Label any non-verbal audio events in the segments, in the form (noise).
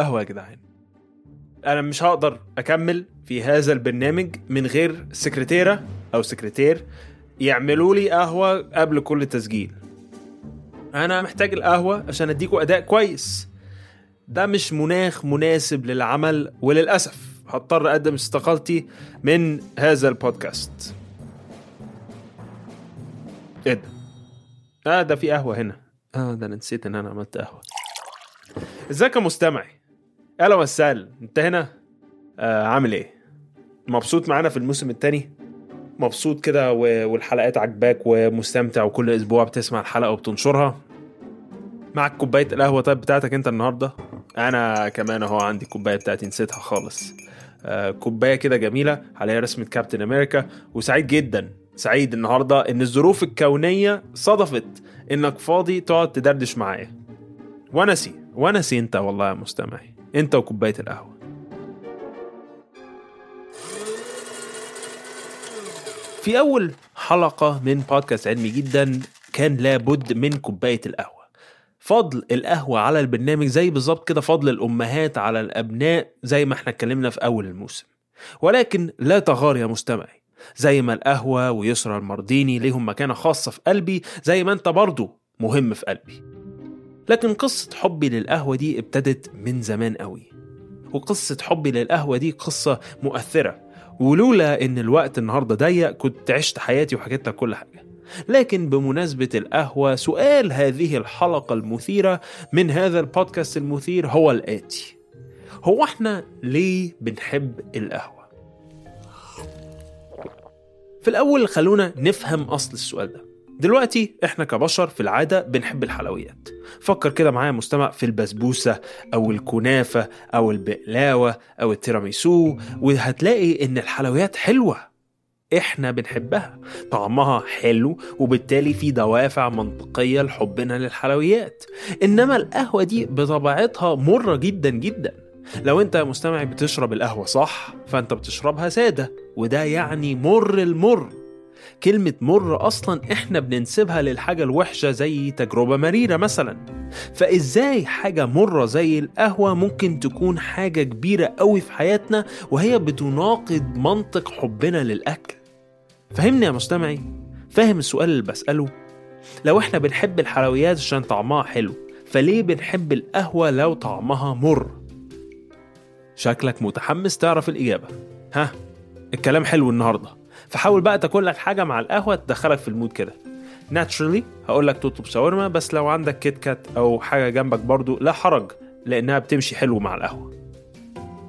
فين القهوة يا جدعان؟ أنا مش هقدر أكمل في هذا البرنامج من غير سكرتيرة أو سكرتير يعملوا لي قهوة قبل كل تسجيل. أنا محتاج القهوة عشان أديكوا أداء كويس. ده مش مناخ مناسب للعمل وللأسف هضطر أقدم استقالتي من هذا البودكاست. إيه ده؟ آه ده في قهوة هنا. آه ده أنا نسيت إن أنا عملت قهوة. إزيك يا مستمعي أهلا وسهلا انت هنا؟ آه عامل إيه؟ مبسوط معانا في الموسم الثاني مبسوط كده والحلقات عجباك ومستمتع وكل أسبوع بتسمع الحلقة وبتنشرها؟ معك كوباية القهوة طيب بتاعتك انت النهارده؟ أنا كمان أهو عندي الكوبايه بتاعتي نسيتها خالص. آه كوباية كده جميلة عليها رسمه كابتن أمريكا. وسعيد جدا سعيد النهارده إن الظروف الكونية صدفت إنك فاضي تقعد تدردش معايا. ونسي ونسي أنت والله يا مستمعي. انت وكوباية القهوة. في أول حلقة من بودكاست علمي جدا كان لابد من كوباية القهوة. فضل القهوة على البرنامج زي بالظبط كده فضل الأمهات على الأبناء زي ما إحنا اتكلمنا في أول الموسم. ولكن لا تغار يا مستمعي. زي ما القهوة ويسرى المرديني ليهم مكانة خاصة في قلبي زي ما انت برضو مهم في قلبي. لكن قصة حبي للقهوة دي ابتدت من زمان قوي. وقصة حبي للقهوة دي قصة مؤثرة. ولولا إن الوقت النهاردة ضيق كنت عشت حياتي وحكيت لك كل حاجة. لكن بمناسبة القهوة سؤال هذه الحلقة المثيرة من هذا البودكاست المثير هو الآتي. هو إحنا ليه بنحب القهوة؟ في الأول خلونا نفهم أصل السؤال ده. دلوقتي إحنا كبشر في العادة بنحب الحلويات. فكر كده معايا مستمع في البسبوسة أو الكنافة أو البقلاوة أو التيراميسو وهتلاقي إن الحلويات حلوة. إحنا بنحبها. طعمها حلو وبالتالي في دوافع منطقية لحبنا للحلويات. إنما القهوة دي بطبيعتها مرة جدا جدا. لو أنت يا مستمع بتشرب القهوة صح فأنت بتشربها سادة وده يعني مر المر. كلمة مر أصلا إحنا بننسبها للحاجة الوحشة زي تجربة مريرة مثلا. فإزاي حاجة مرة زي القهوة ممكن تكون حاجة كبيرة قوي في حياتنا وهي بتناقض منطق حبنا للأكل؟ فهمني يا مستمعي فاهم السؤال اللي بسأله؟ لو إحنا بنحب الحلويات عشان طعمها حلو فليه بنحب القهوة لو طعمها مر؟ شكلك متحمس تعرف الإجابة. ها الكلام حلو النهارده. فحاول بقى تاكل لك حاجة مع القهوة تدخلك في ال mood كده. naturally هقول لك تطلب شاورما بس لو عندك Kit Kat أو حاجة جنبك برضو لا حرج لأنها بتمشي حلو مع القهوة.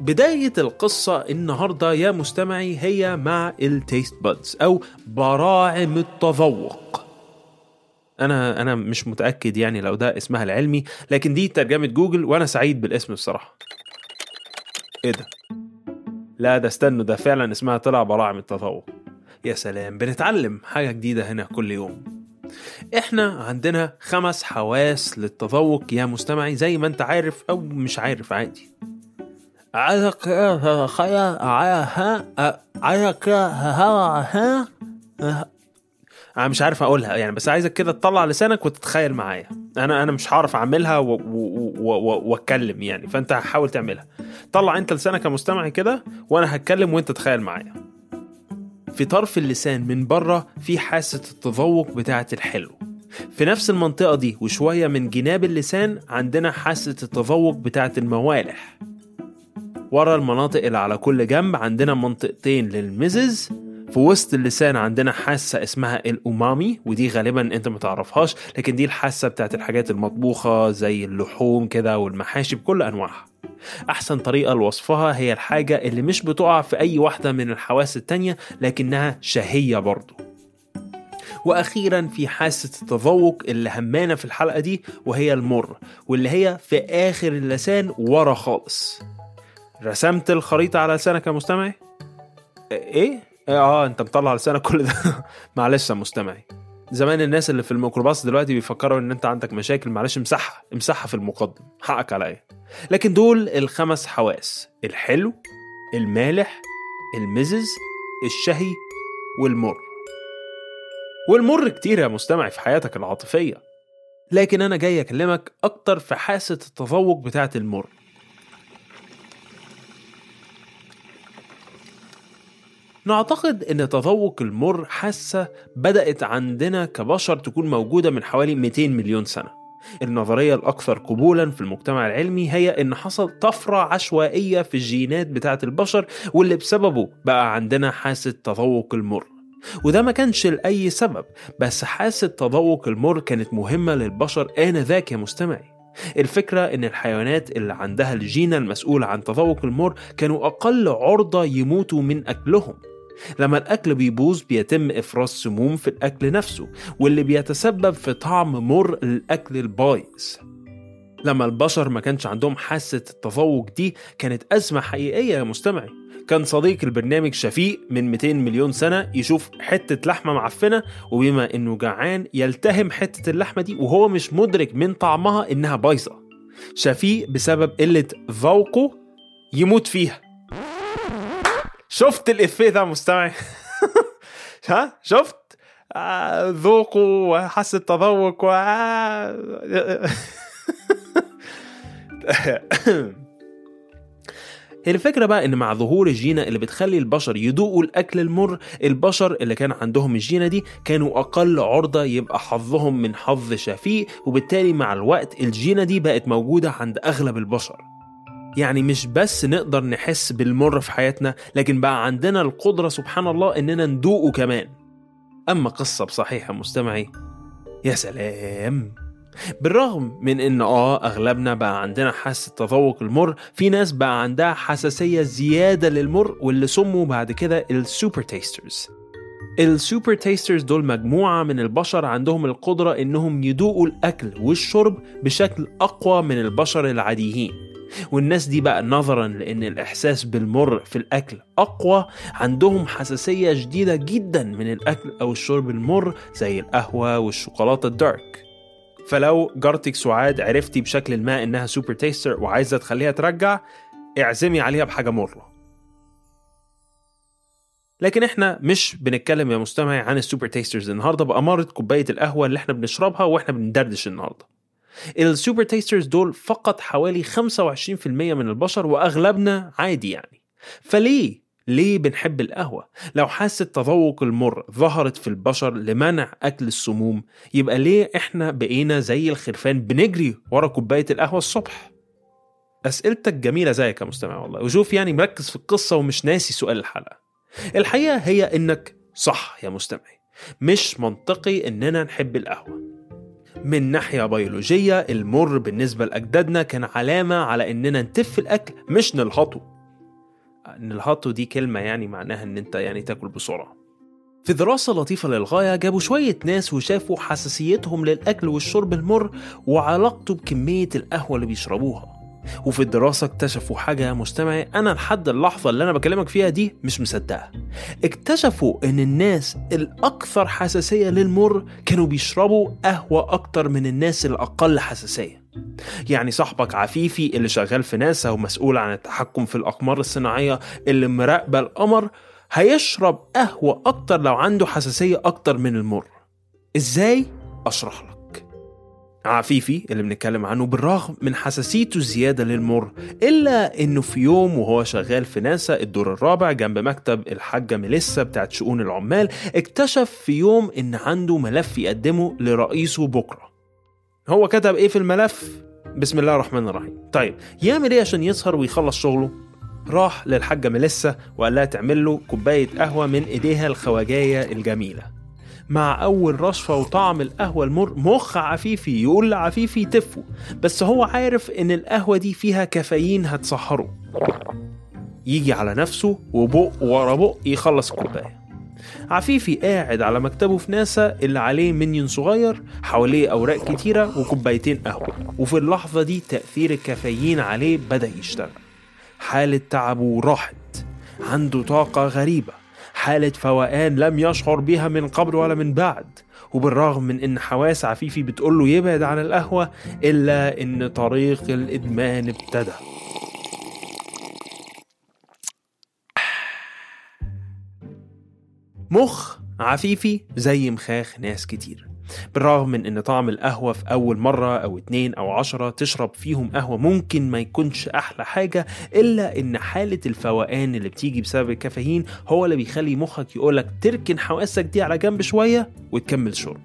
بداية القصة النهاردة يا مستمعي هي مع ال taste buds أو براعم التذوق. أنا أنا مش متأكد يعني لو ده اسمها العلمي لكن دي ترجمة جوجل وأنا سعيد بالاسم بصراحة. إيه ده؟ لا ده استنوا ده فعلا اسمها طلع براعم التذوق. يا سلام بنتعلم حاجة جديدة هنا كل يوم. إحنا عندنا خمس حواس للتذوق يا مستمعي زي ما أنت عارف أو مش عارف عادي. عايزك تتخيل ها عايزك ها أنا مش عارف اقولها يعني بس عايزك كده تطلع لسانك وتتخيل معايا. أنا أنا مش هعرف أعملها وأتكلم يعني فأنت حاول تعملها. طلع أنت لسانك يا مستمعي كده وأنا هتكلم وأنت تخيل معايا. في طرف اللسان من بره في حاسة التذوق بتاعة الحلو. في نفس المنطقة دي وشوية من جناب اللسان عندنا حاسة التذوق بتاعة الموالح. ورا المناطق اللي على كل جنب عندنا منطقتين للمزز في وسط اللسان عندنا حاسة اسمها الأمامي ودي غالبا أنت متعرفهاش لكن دي الحاسة بتاعت الحاجات المطبوخة زي اللحوم كده والمحاشي بكل أنواعها. أحسن طريقة لوصفها هي الحاجة اللي مش بتقع في أي واحدة من الحواس التانية لكنها شهية برضو. وأخيرا في حاسة التذوق اللي همانا في الحلقة دي وهي المر واللي هي في آخر اللسان ورا خالص. رسمت الخريطة على لسانك يا مستمعي؟ إيه؟ آه أنت مطلع لسانك كل ده. (laughs) معلش يا مستمعي. زمان الناس اللي في الميكروباص دلوقتي بيفكروا إن أنت عندك مشاكل معلش امسحها امسحها في المقدم حقك عليا لكن دول الخمس حواس الحلو المالح المزز الشهي والمر. والمر كتير يا مستمع في حياتك العاطفية. لكن أنا جاي أكلمك أكتر في حاسة التذوق بتاعة المر. نعتقد إن تذوق المر حاسة بدأت عندنا كبشر تكون موجودة من حوالي 200 مليون سنة. النظرية الأكثر قبولا في المجتمع العلمي هي إن حصل طفرة عشوائية في الجينات بتاعة البشر واللي بسببه بقى عندنا حاسة تذوق المر. وده ما كانش لأي سبب بس حاسة تذوق المر كانت مهمة للبشر آنذاك يا مستمعي. الفكرة إن الحيوانات اللي عندها الجينة المسؤولة عن تذوق المر كانوا أقل عرضة يموتوا من أكلهم. لما الأكل بيبوظ بيتم إفراز سموم في الأكل نفسه واللي بيتسبب في طعم مر الأكل البايظ. لما البشر ما كانش عندهم حاسة التذوق دي كانت أزمة حقيقية يا مستمعي. كان صديق البرنامج شفيق من 200 مليون سنة يشوف حتة لحمة معفنة وبما إنه جعان يلتهم حتة اللحمة دي وهو مش مدرك من طعمها إنها بايظة. شفيق بسبب قلة ذوقه يموت فيها. شفت الإفيه ده مستمعي؟ (laughs) ها؟ شفت؟ آه، ذوقه وحاسة تذوق و (laughs) الفكرة بقى إن مع ظهور الجينة اللي بتخلي البشر يدوقوا الأكل المر البشر اللي كان عندهم الجينة دي كانوا أقل عرضة يبقى حظهم من حظ شفيق وبالتالي مع الوقت الجينة دي بقت موجودة عند أغلب البشر. يعني مش بس نقدر نحس بالمر في حياتنا لكن بقى عندنا القدرة سبحان الله إننا ندوقه كمان. أما قصة بصحيح مستمعي يا سلام! بالرغم من إن آه أغلبنا بقى عندنا حاسة تذوق المر في ناس بقى عندها حساسية زيادة للمر واللي سموا بعد كده ال super tasters ال super tasters دول مجموعة من البشر عندهم القدرة إنهم يدوقوا الأكل والشرب بشكل أقوى من البشر العاديين. والناس دي بقى نظرا لأن الإحساس بالمر في الأكل أقوى عندهم حساسية شديدة جدا من الأكل أو الشرب المر زي القهوة والشوكولاتة ال dark فلو جارتك سعاد عرفتي بشكل ما إنها super taster وعايزة تخليها ترجع اعزمي عليها بحاجة مرة لكن إحنا مش بنتكلم يا مستمعي عن ال super tasters النهارده بأمارة كوباية القهوة اللي إحنا بنشربها وإحنا بندردش النهارده. ال super tasters دول فقط حوالي 25% من البشر وأغلبنا عادي يعني. فليه ليه بنحب القهوة؟ لو حاسة تذوق المر ظهرت في البشر لمنع أكل السموم يبقى ليه إحنا بقينا زي الخرفان بنجري ورا كوباية القهوة الصبح؟ أسئلتك جميلة زيك يا مستمع والله وشوف يعني مركز في القصة ومش ناسي سؤال الحلقة الحقيقة هي إنك صح يا مستمعي مش منطقي إننا نحب القهوة من ناحية بيولوجية المر بالنسبة لأجدادنا كان علامة على إننا نتف الأكل مش نلهطه. نلهطه دي كلمة يعني معناها إن أنت يعني تاكل بسرعة. في دراسة لطيفة للغاية جابوا شوية ناس وشافوا حساسيتهم للأكل والشرب المر وعلاقته بكمية القهوة اللي بيشربوها. وفي الدراسة اكتشفوا حاجة يا مستمعي أنا لحد اللحظة اللي أنا بكلمك فيها دي مش مصدقها. اكتشفوا إن الناس الأكثر حساسية للمر كانوا بيشربوا قهوة أكتر من الناس الأقل حساسية. يعني صاحبك عفيفي اللي شغال في ناسا ومسؤول عن التحكم في الأقمار الصناعية اللي مراقبة القمر هيشرب قهوة أكتر لو عنده حساسية أكتر من المر. إزاي؟ أشرح لك. عفيفي اللي بنتكلم عنه بالرغم من حساسيته الزيادة للمر إلا إنه في يوم وهو شغال في ناسا الدور الرابع جنب مكتب الحاجة ميليسا بتاعت شؤون العمال اكتشف في يوم إن عنده ملف يقدمه لرئيسه بكرة هو كتب إيه في الملف؟ بسم الله الرحمن الرحيم طيب يعمل إيه عشان يسهر ويخلص شغله؟ راح للحاجة ميليسا وقال لها تعمل له كوباية قهوة من إيديها الخواجاية الجميلة مع أول رشفة وطعم القهوة المر مخ عفيفي يقول لعفيفي تفو. بس هو عارف إن القهوة دي فيها كافيين هتسحره. يجي على نفسه وبق ورا بق يخلص الكوباية. عفيفي قاعد على مكتبه في ناسا اللي عليه منيون صغير حواليه أوراق كتيرة وكوبايتين قهوة. وفي اللحظة دي تأثير الكافيين عليه بدأ يشتغل. حالة تعبه راحت. عنده طاقة غريبة. حالة فوقان لم يشعر بها من قبل ولا من بعد. وبالرغم من إن حواس عفيفي بتقول له يبعد عن القهوة إلا إن طريق الإدمان ابتدى. مخ عفيفي زي مخاخ ناس كتير. بالرغم من إن طعم القهوة في أول مرة أو اتنين أو عشرة تشرب فيهم قهوة ممكن ما يكونش أحلى حاجة إلا إن حالة الفوقان اللي بتيجي بسبب الكافيين هو اللي بيخلي مخك يقولك تركن حواسك دي على جنب شوية وتكمل شرب.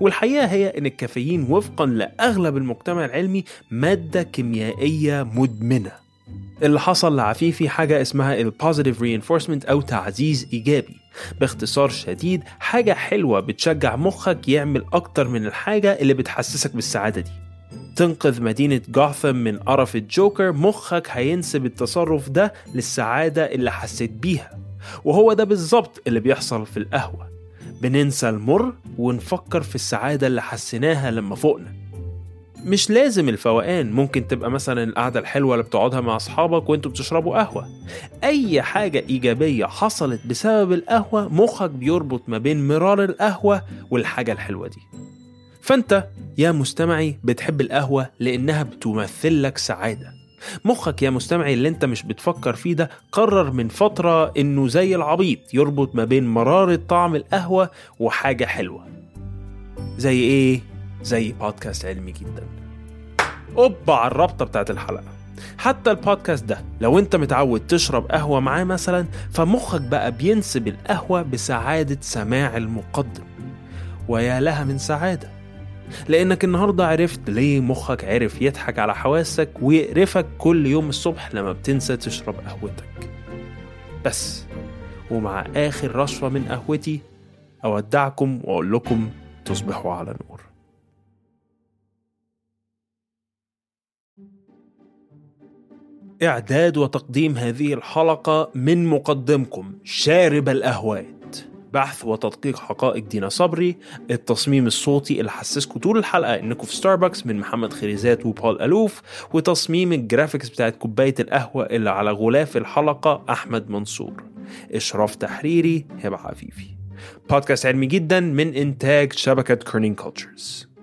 والحقيقة هي إن الكافيين وفقا لأغلب المجتمع العلمي مادة كيميائية مدمنة. اللي حصل لعفيفي حاجة اسمها البوزيتيف reinforcement أو تعزيز إيجابي. باختصار شديد حاجة حلوة بتشجع مخك يعمل أكتر من الحاجة اللي بتحسسك بالسعادة دي. تنقذ مدينة جوثام من قرف الجوكر مخك هينسب التصرف ده للسعادة اللي حسيت بيها. وهو ده بالظبط اللي بيحصل في القهوة. بننسى المر ونفكر في السعادة اللي حسيناها لما فوقنا مش لازم الفوقان. ممكن تبقى مثلا القعدة الحلوة اللي بتقعدها مع أصحابك وأنتوا بتشربوا قهوة. أي حاجة إيجابية حصلت بسبب القهوة مخك بيربط ما بين مرار القهوة والحاجة الحلوة دي. فأنت يا مستمعي بتحب القهوة لأنها بتمثل لك سعادة. مخك يا مستمعي اللي أنت مش بتفكر فيه ده قرر من فترة إنه زي العبيط يربط ما بين مرارة طعم القهوة وحاجة حلوة. زي إيه؟ زي بودكاست علمي جدا. أوبا على الرابطة بتاعت الحلقة. حتى البودكاست ده لو أنت متعود تشرب قهوة معاه مثلا فمخك بقى بينسب القهوة بسعادة سماع المقدم. ويا لها من سعادة. لأنك النهاردة عرفت ليه مخك عرف يضحك على حواسك ويقرفك كل يوم الصبح لما بتنسى تشرب قهوتك. بس ومع آخر رشفة من قهوتي أودعكم وأقول لكم تصبحوا على نور. إعداد وتقديم هذه الحلقة من مقدمكم شارب الأهوات. بحث وتدقيق حقائق دينا صبري التصميم الصوتي اللي حسسكم طول الحلقة إنكم في ستاربكس من محمد خريزات وبول ألوف وتصميم ال graphics بتاعت كوباية القهوة اللي على غلاف الحلقة أحمد منصور. إشراف تحريري هبة عفيفي بودكاست علمي جدا من إنتاج شبكة Kerning Cultures